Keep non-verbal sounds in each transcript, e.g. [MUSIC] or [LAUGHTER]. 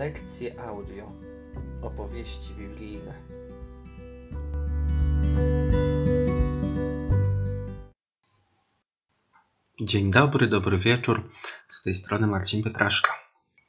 Lekcje audio. Opowieści biblijne. Dzień dobry, dobry wieczór. Z tej strony Marcin Petraszka.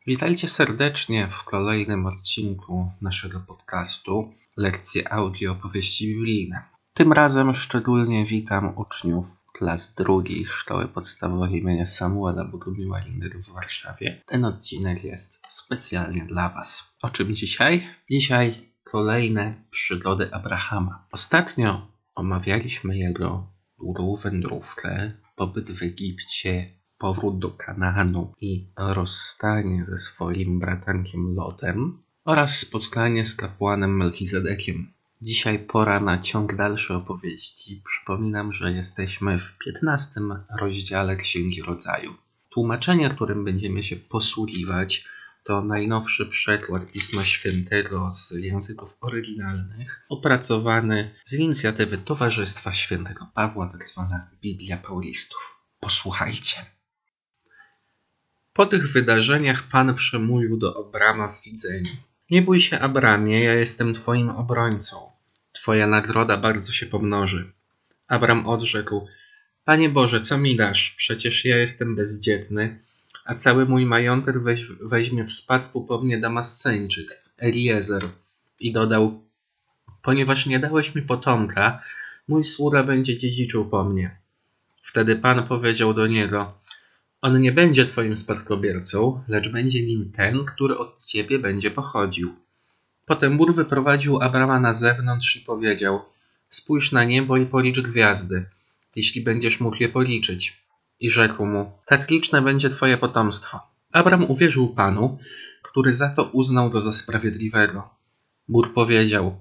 Witajcie serdecznie w kolejnym odcinku naszego podcastu Lekcje audio opowieści biblijne. Tym razem szczególnie witam uczniów klas drugich Szkoły Podstawowej imienia Samuela Bogumiła Linder w Warszawie. Ten odcinek jest specjalnie dla Was. O czym dzisiaj? Dzisiaj kolejne przygody Abrahama. Ostatnio omawialiśmy jego długą wędrówkę, pobyt w Egipcie, powrót do Kanaanu i rozstanie ze swoim bratankiem Lotem oraz spotkanie z kapłanem Melchizedekiem. Dzisiaj pora na ciąg dalszy opowieści. Przypominam, że jesteśmy w 15 rozdziale Księgi Rodzaju. Tłumaczenie, którym będziemy się posługiwać, to najnowszy przekład Pisma Świętego z języków oryginalnych, opracowany z inicjatywy Towarzystwa Świętego Pawła, tak zwana Biblia Paulistów. Posłuchajcie. Po tych wydarzeniach Pan przemówił do Abrama w widzeniu. Nie bój się, Abramie, ja jestem Twoim obrońcą. Twoja nagroda bardzo się pomnoży. Abram odrzekł: Panie Boże, co mi dasz? Przecież ja jestem bezdzietny, a cały mój majątek weź, weźmie w spadku po mnie Damasceńczyk, Eliezer. I dodał: Ponieważ nie dałeś mi potomka, mój sługa będzie dziedziczył po mnie. Wtedy Pan powiedział do niego: On nie będzie twoim spadkobiercą, lecz będzie nim ten, który od ciebie będzie pochodził. Potem Bóg wyprowadził Abrama na zewnątrz i powiedział: Spójrz na niebo i policz gwiazdy, jeśli będziesz mógł je policzyć. I rzekł mu: Tak liczne będzie twoje potomstwo. Abram uwierzył Panu, który za to uznał go za sprawiedliwego. Bóg powiedział: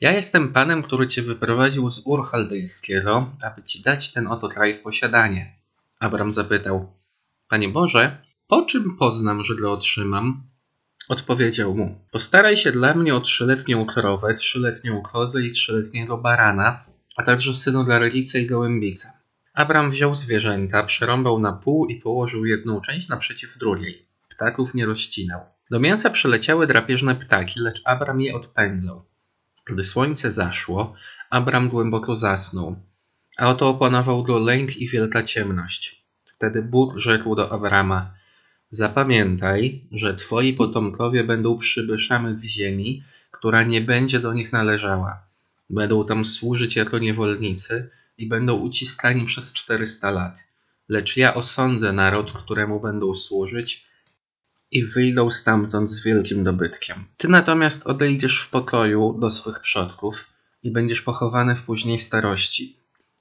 Ja jestem Panem, który cię wyprowadził z Ur Chaldejskiego, aby ci dać ten oto kraj w posiadanie. Abram zapytał: Panie Boże, po czym poznam, że go otrzymam? Odpowiedział mu: Postaraj się dla mnie o trzyletnią krowę, trzyletnią kozę i trzyletniego barana, a także synu dla rodzica i gołębica. Abram wziął zwierzęta, przerąbał na pół i położył jedną część naprzeciw drugiej. Ptaków nie rozcinał. Do mięsa przyleciały drapieżne ptaki, lecz Abram je odpędzał. Gdy słońce zaszło, Abram głęboko zasnął, a oto opanował go lęk i wielka ciemność. Wtedy Bóg rzekł do Abrama: Zapamiętaj, że twoi potomkowie będą przybyszami w ziemi, która nie będzie do nich należała. Będą tam służyć jako niewolnicy i będą uciskani przez czterysta lat. Lecz ja osądzę naród, któremu będą służyć i wyjdą stamtąd z wielkim dobytkiem. Ty natomiast odejdziesz w pokoju do swych przodków i będziesz pochowany w później starości.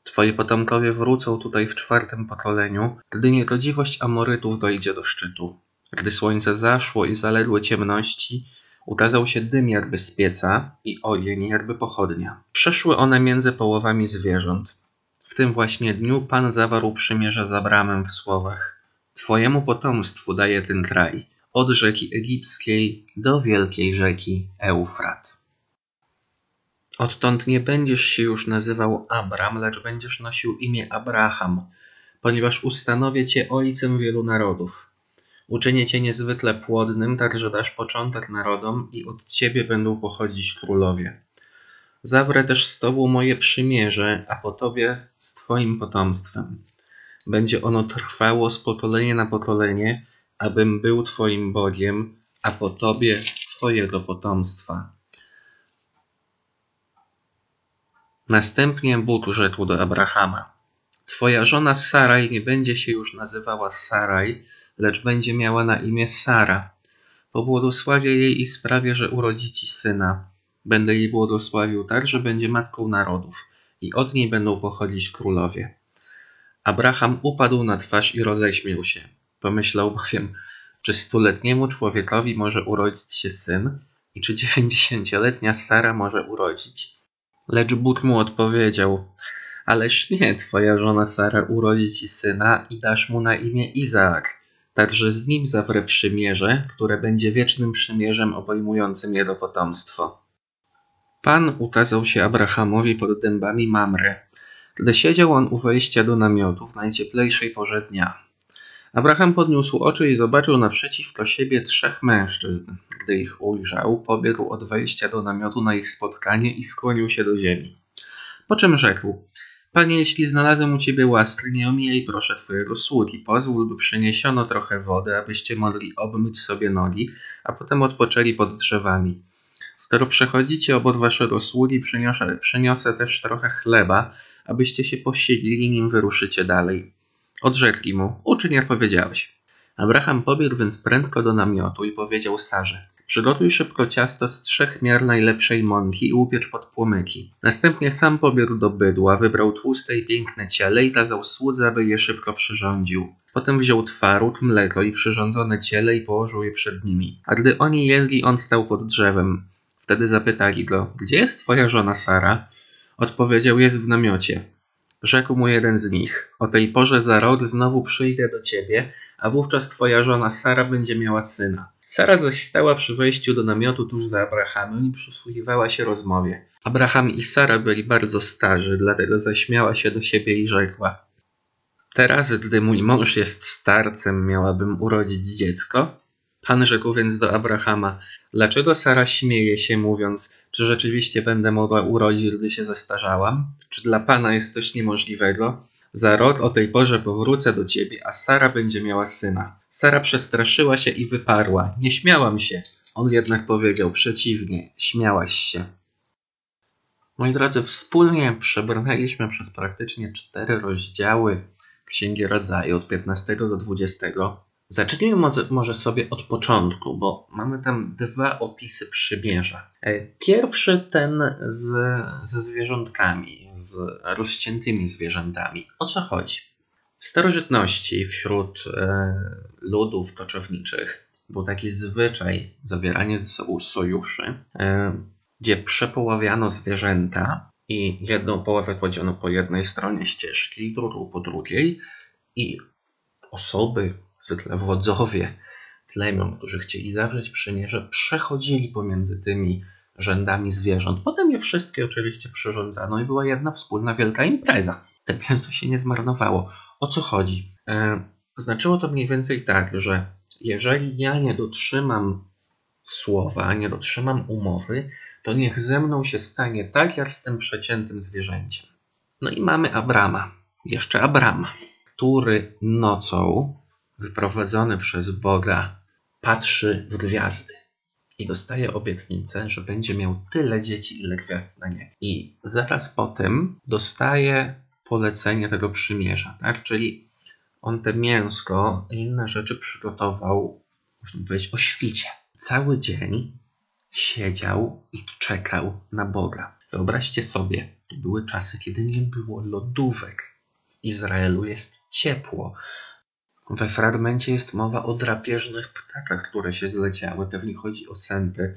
Twoi potomkowie wrócą tutaj w czwartym pokoleniu, gdy niegodziwość Amorytów dojdzie do szczytu. Gdy słońce zaszło i zaległy ciemności, ukazał się dym jakby z pieca i ogień jakby pochodnia. Przeszły one między połowami zwierząt. W tym właśnie dniu Pan zawarł przymierze z Abramem w słowach Twojemu potomstwu daję ten kraj, od rzeki egipskiej do wielkiej rzeki Eufrat. Odtąd nie będziesz się już nazywał Abram, lecz będziesz nosił imię Abraham, ponieważ ustanowię cię ojcem wielu narodów. Uczynię cię niezwykle płodnym, tak że dasz początek narodom i od ciebie będą pochodzić królowie. Zawrę też z tobą moje przymierze, a po tobie z twoim potomstwem. Będzie ono trwało z pokolenia na pokolenie, abym był twoim Bogiem, a po tobie twojego potomstwa. Następnie Bóg rzekł do Abrahama: Twoja żona Saraj nie będzie się już nazywała Saraj, lecz będzie miała na imię Sara. Pobłogosławię jej i sprawię, że urodzi ci syna. Będę jej błogosławił tak, że będzie matką narodów i od niej będą pochodzić królowie. Abraham upadł na twarz i roześmiał się. Pomyślał bowiem, czy stuletniemu człowiekowi może urodzić się syn i czy dziewięćdziesięcioletnia Sara może urodzić. Lecz Bóg mu odpowiedział, ależ nie, twoja żona Sara urodzi ci syna i dasz mu na imię Izaak, także z nim zawrę przymierze, które będzie wiecznym przymierzem obejmującym jego potomstwo. Pan ukazał się Abrahamowi pod dębami Mamry, gdy siedział on u wejścia do namiotu w najcieplejszej porze dnia. Abraham podniósł oczy i zobaczył naprzeciwko siebie trzech mężczyzn. Gdy ich ujrzał, pobiegł od wejścia do namiotu na ich spotkanie i skłonił się do ziemi. Po czym rzekł: Panie, jeśli znalazłem u ciebie łaskę, nie omijaj proszę twojego sługi. Pozwól, by przyniesiono trochę wody, abyście mogli obmyć sobie nogi, a potem odpoczęli pod drzewami. Skoro przechodzicie obok waszego sługi, przyniosę, przyniosę też trochę chleba, abyście się posiedlili, nim wyruszycie dalej. Odrzekli mu, uczyń jak powiedziałeś. Abraham pobiegł więc prędko do namiotu i powiedział Sarze, przygotuj szybko ciasto z trzech miar najlepszej mąki i upiecz pod płomyki. Następnie sam pobiegł do bydła, wybrał tłuste i piękne ciele i kazał słudze, aby je szybko przyrządził. Potem wziął twaróg, mleko i przyrządzone ciele i położył je przed nimi. A gdy oni jedli, on stał pod drzewem. Wtedy zapytali go, gdzie jest twoja żona Sara? Odpowiedział, jest w namiocie. Rzekł mu jeden z nich: O tej porze za rok znowu przyjdę do ciebie, a wówczas twoja żona Sara będzie miała syna. Sara zaś stała przy wejściu do namiotu tuż za Abrahamem i przysłuchiwała się rozmowie. Abraham i Sara byli bardzo starzy, dlatego zaśmiała się do siebie i rzekła: Teraz, gdy mój mąż jest starcem, miałabym urodzić dziecko? Pan rzekł więc do Abrahama: Dlaczego Sara śmieje się, mówiąc, czy rzeczywiście będę mogła urodzić, gdy się zestarzałam? Czy dla Pana jest coś niemożliwego? Za rok o tej porze powrócę do ciebie, a Sara będzie miała syna. Sara przestraszyła się i wyparła: Nie śmiałam się. On jednak powiedział przeciwnie: Śmiałaś się. Moi drodzy, wspólnie przebrnęliśmy przez praktycznie cztery rozdziały Księgi Rodzaju od 15 do 20. Zacznijmy może, sobie od początku, bo mamy tam dwa opisy przymierza. E, pierwszy ten z, ze zwierzątkami, z rozciętymi zwierzętami. O co chodzi? W starożytności wśród e, ludów koczowniczych był taki zwyczaj zawierania ze sobą sojuszy, e, gdzie przepoławiano zwierzęta i jedną połowę kładziono po jednej stronie ścieżki, drugą po drugiej i osoby, zwykle wodzowie plemion, którzy chcieli zawrzeć przymierze, przechodzili pomiędzy tymi rzędami zwierząt. Potem je wszystkie oczywiście przyrządzano i była jedna wspólna wielka impreza. Te [LAUGHS] mięso się nie zmarnowało. O co chodzi? E, znaczyło to mniej więcej tak, że jeżeli ja nie dotrzymam słowa, nie dotrzymam umowy, to niech ze mną się stanie tak, jak z tym przeciętym zwierzęciem. No i mamy Abrama, jeszcze Abrama, który nocą wyprowadzony przez Boga patrzy w gwiazdy i dostaje obietnicę, że będzie miał tyle dzieci, ile gwiazd na niebie. I zaraz po tym dostaje polecenie tego przymierza, tak? Czyli on te mięsko i inne rzeczy przygotował, można powiedzieć, o świcie. Cały dzień siedział i czekał na Boga. Wyobraźcie sobie, to były czasy, kiedy nie było lodówek. W Izraelu jest ciepło. We fragmencie jest mowa o drapieżnych ptakach, które się zleciały. Pewnie chodzi o sępy.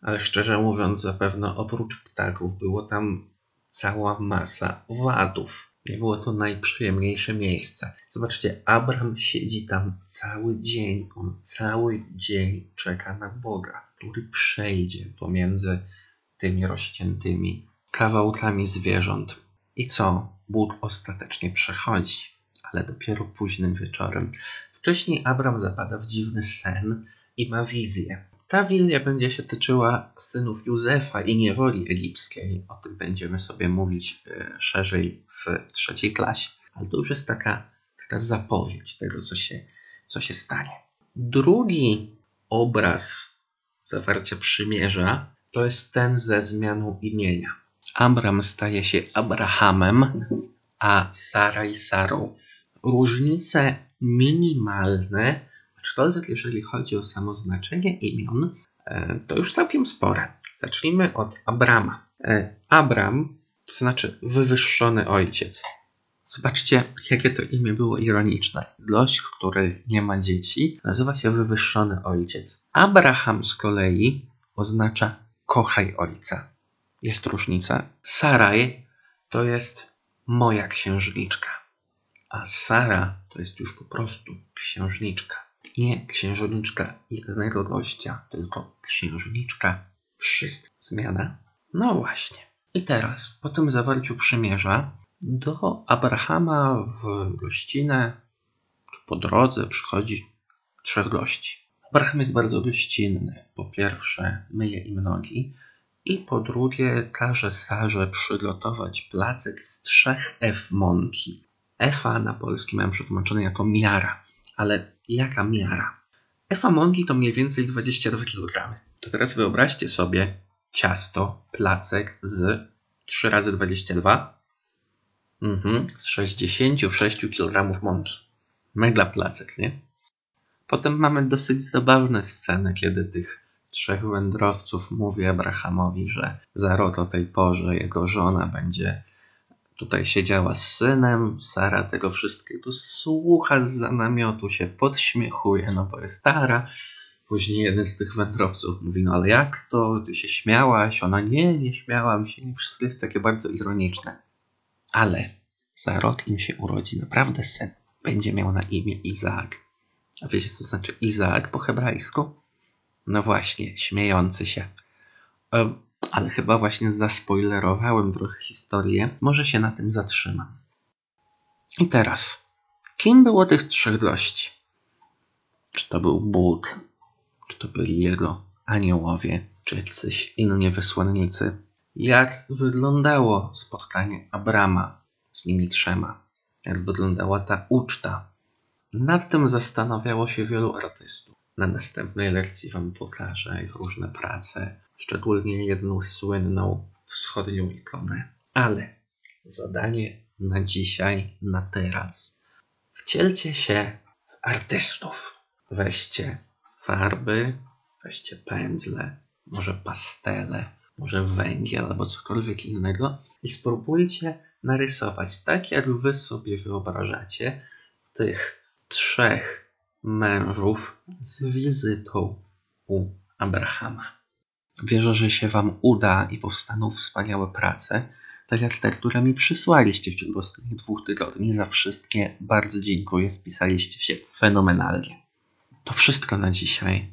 Ale szczerze mówiąc, zapewne oprócz ptaków było tam cała masa owadów. Nie było to najprzyjemniejsze miejsce. Zobaczcie, Abraham siedzi tam cały dzień. On cały dzień czeka na Boga, który przejdzie pomiędzy tymi rozciętymi kawałkami zwierząt. I co? Bóg ostatecznie przechodzi, ale dopiero późnym wieczorem. Wcześniej Abraham zapada w dziwny sen i ma wizję. Ta wizja będzie się tyczyła synów Józefa i niewoli egipskiej. O tym będziemy sobie mówić e, szerzej w trzeciej klasie. Ale to już jest taka, taka zapowiedź tego, co się, co się stanie. Drugi obraz zawarcia przymierza to jest ten ze zmianą imienia. Abram staje się Abrahamem, a Sara i Sarą. Różnice minimalne, aczkolwiek jeżeli chodzi o samo znaczenie imion, e, to już całkiem spore. Zacznijmy od Abrama. E, Abram to znaczy wywyższony ojciec. Zobaczcie, jakie to imię było ironiczne. Gość, który nie ma dzieci, nazywa się wywyższony ojciec. Abraham z kolei oznacza kochaj ojca. Jest różnica. Saraj to jest moja księżniczka, a Sara to jest już po prostu księżniczka. Nie księżniczka jednego gościa, tylko księżniczka wszystkich. Zmiana? No właśnie. I teraz, po tym zawarciu przymierza, do Abrahama w gościnę, czy po drodze przychodzi trzech gości. Abraham jest bardzo gościnny. Po pierwsze, myje im nogi, i po drugie, każe Sarze przygotować placek z trzech F mąki. Efa na polski mam przetłumaczone jako miara. Ale jaka miara? Efa mąki to mniej więcej 22 kg. To teraz wyobraźcie sobie ciasto, placek z 3 razy 22 mhm, z 66 kg mąki. Mega placek, nie? Potem mamy dosyć zabawne sceny, kiedy tych trzech wędrowców mówi Abrahamowi, że za rok o tej porze jego żona będzie tutaj siedziała z synem. Sara tego wszystkiego słucha z namiotu, się podśmiechuje, no bo jest stara. Później jeden z tych wędrowców mówi, no ale jak to? Ty się śmiałaś? Ona, nie, nie śmiałam się. I wszystko jest takie bardzo ironiczne. Ale za rok im się urodzi naprawdę syn. Będzie miał na imię Izaak. A wiecie, co znaczy Izaak po hebrajsku? No właśnie, śmiejący się. Ale chyba właśnie zaspoilerowałem trochę historię. Może się na tym zatrzymam. I teraz, kim było tych trzech gości? Czy to był Bóg? Czy to byli jego aniołowie? Czy jacyś inni wysłannicy? Jak wyglądało spotkanie Abrama z nimi trzema? Jak wyglądała ta uczta? Nad tym zastanawiało się wielu artystów. Na następnej lekcji Wam pokażę ich różne prace, szczególnie jedną słynną wschodnią ikonę. Ale zadanie na dzisiaj, na teraz. Wcielcie się w artystów. Weźcie farby, weźcie pędzle, może pastele, może węgiel albo cokolwiek innego i spróbujcie narysować tak, jak Wy sobie wyobrażacie tych trzech mężów z wizytą u Abrahama. Wierzę, że się Wam uda i powstaną wspaniałe prace, tak jak te, które mi przysłaliście w ciągu ostatnich dwóch tygodni. Za wszystkie bardzo dziękuję, spisaliście się fenomenalnie. To wszystko na dzisiaj.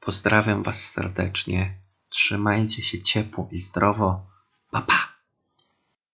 Pozdrawiam Was serdecznie. Trzymajcie się ciepło i zdrowo. Pa, pa!